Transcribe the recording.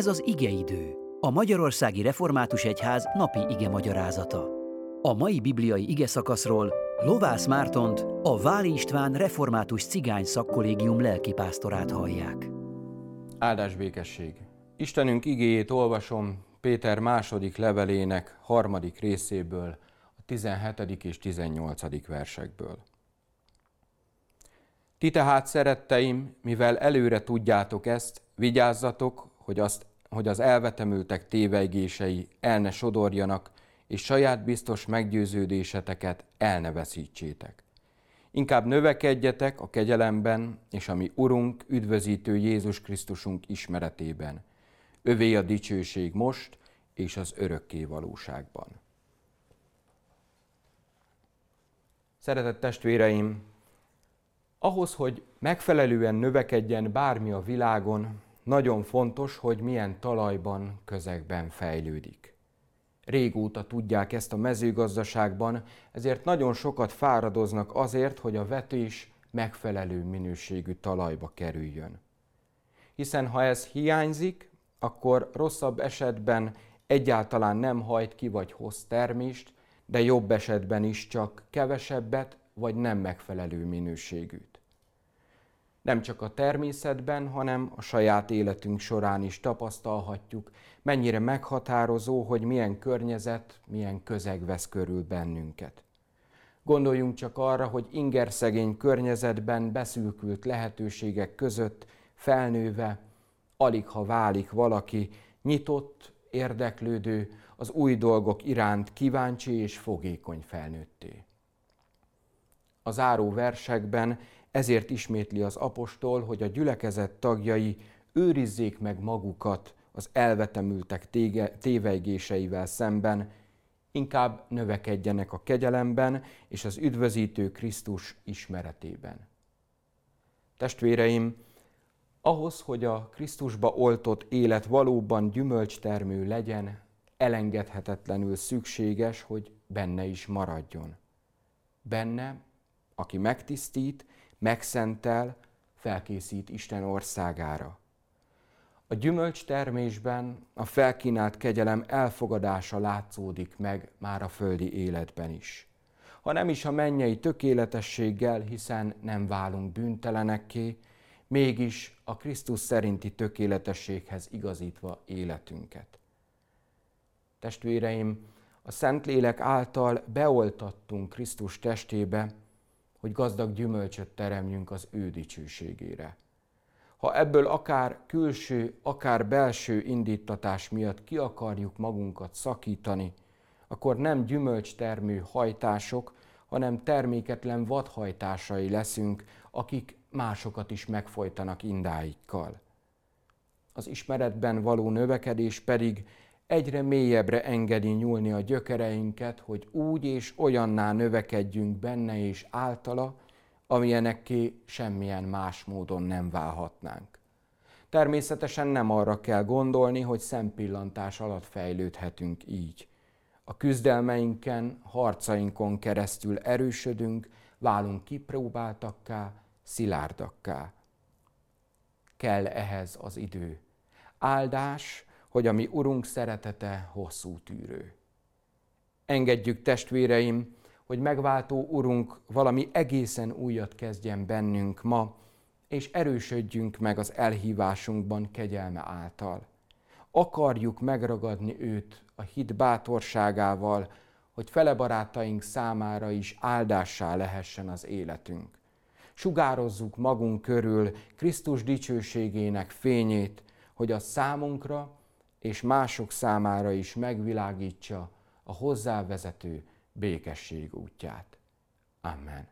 Ez az igeidő, a Magyarországi Református Egyház napi ige magyarázata. A mai bibliai ige szakaszról Lovász Mártont, a Váli István Református Cigány Szakkollégium lelkipásztorát hallják. Áldás békesség! Istenünk igéjét olvasom Péter második levelének harmadik részéből, a 17. és 18. versekből. Ti tehát, szeretteim, mivel előre tudjátok ezt, vigyázzatok, hogy, azt, hogy az elvetemültek tévejgései el ne sodorjanak, és saját biztos meggyőződéseteket el ne veszítsétek. Inkább növekedjetek a kegyelemben, és a mi Urunk, üdvözítő Jézus Krisztusunk ismeretében. Övé a dicsőség most, és az örökké valóságban. Szeretett testvéreim, ahhoz, hogy megfelelően növekedjen bármi a világon, nagyon fontos, hogy milyen talajban, közegben fejlődik. Régóta tudják ezt a mezőgazdaságban, ezért nagyon sokat fáradoznak azért, hogy a vetés megfelelő minőségű talajba kerüljön. Hiszen ha ez hiányzik, akkor rosszabb esetben egyáltalán nem hajt ki vagy hoz termést, de jobb esetben is csak kevesebbet vagy nem megfelelő minőségűt nem csak a természetben, hanem a saját életünk során is tapasztalhatjuk, mennyire meghatározó, hogy milyen környezet, milyen közeg vesz körül bennünket. Gondoljunk csak arra, hogy ingerszegény környezetben beszűkült lehetőségek között felnőve, alig ha válik valaki nyitott, érdeklődő, az új dolgok iránt kíváncsi és fogékony felnőtté. A záró versekben ezért ismétli az apostol, hogy a gyülekezet tagjai őrizzék meg magukat az elvetemültek tége, tévejgéseivel szemben, inkább növekedjenek a kegyelemben és az üdvözítő Krisztus ismeretében. Testvéreim, ahhoz, hogy a Krisztusba oltott élet valóban gyümölcstermő legyen, elengedhetetlenül szükséges, hogy benne is maradjon. Benne, aki megtisztít megszentel, felkészít Isten országára. A gyümölcs termésben a felkínált kegyelem elfogadása látszódik meg már a földi életben is. Ha nem is a mennyei tökéletességgel, hiszen nem válunk bűntelenekké, mégis a Krisztus szerinti tökéletességhez igazítva életünket. Testvéreim, a Szentlélek által beoltattunk Krisztus testébe, hogy gazdag gyümölcsöt teremjünk az ő dicsőségére. Ha ebből akár külső, akár belső indítatás miatt ki akarjuk magunkat szakítani, akkor nem gyümölcstermő hajtások, hanem terméketlen vadhajtásai leszünk, akik másokat is megfojtanak indáikkal. Az ismeretben való növekedés pedig egyre mélyebbre engedi nyúlni a gyökereinket, hogy úgy és olyanná növekedjünk benne és általa, amilyenekké semmilyen más módon nem válhatnánk. Természetesen nem arra kell gondolni, hogy szempillantás alatt fejlődhetünk így. A küzdelmeinken, harcainkon keresztül erősödünk, válunk kipróbáltakká, szilárdakká. Kell ehhez az idő. Áldás, hogy a mi Urunk szeretete hosszú tűrő. Engedjük testvéreim, hogy megváltó Urunk valami egészen újat kezdjen bennünk ma, és erősödjünk meg az elhívásunkban kegyelme által. Akarjuk megragadni őt a hit bátorságával, hogy fele barátaink számára is áldássá lehessen az életünk. Sugározzuk magunk körül Krisztus dicsőségének fényét, hogy a számunkra és mások számára is megvilágítsa a hozzávezető békesség útját. Amen.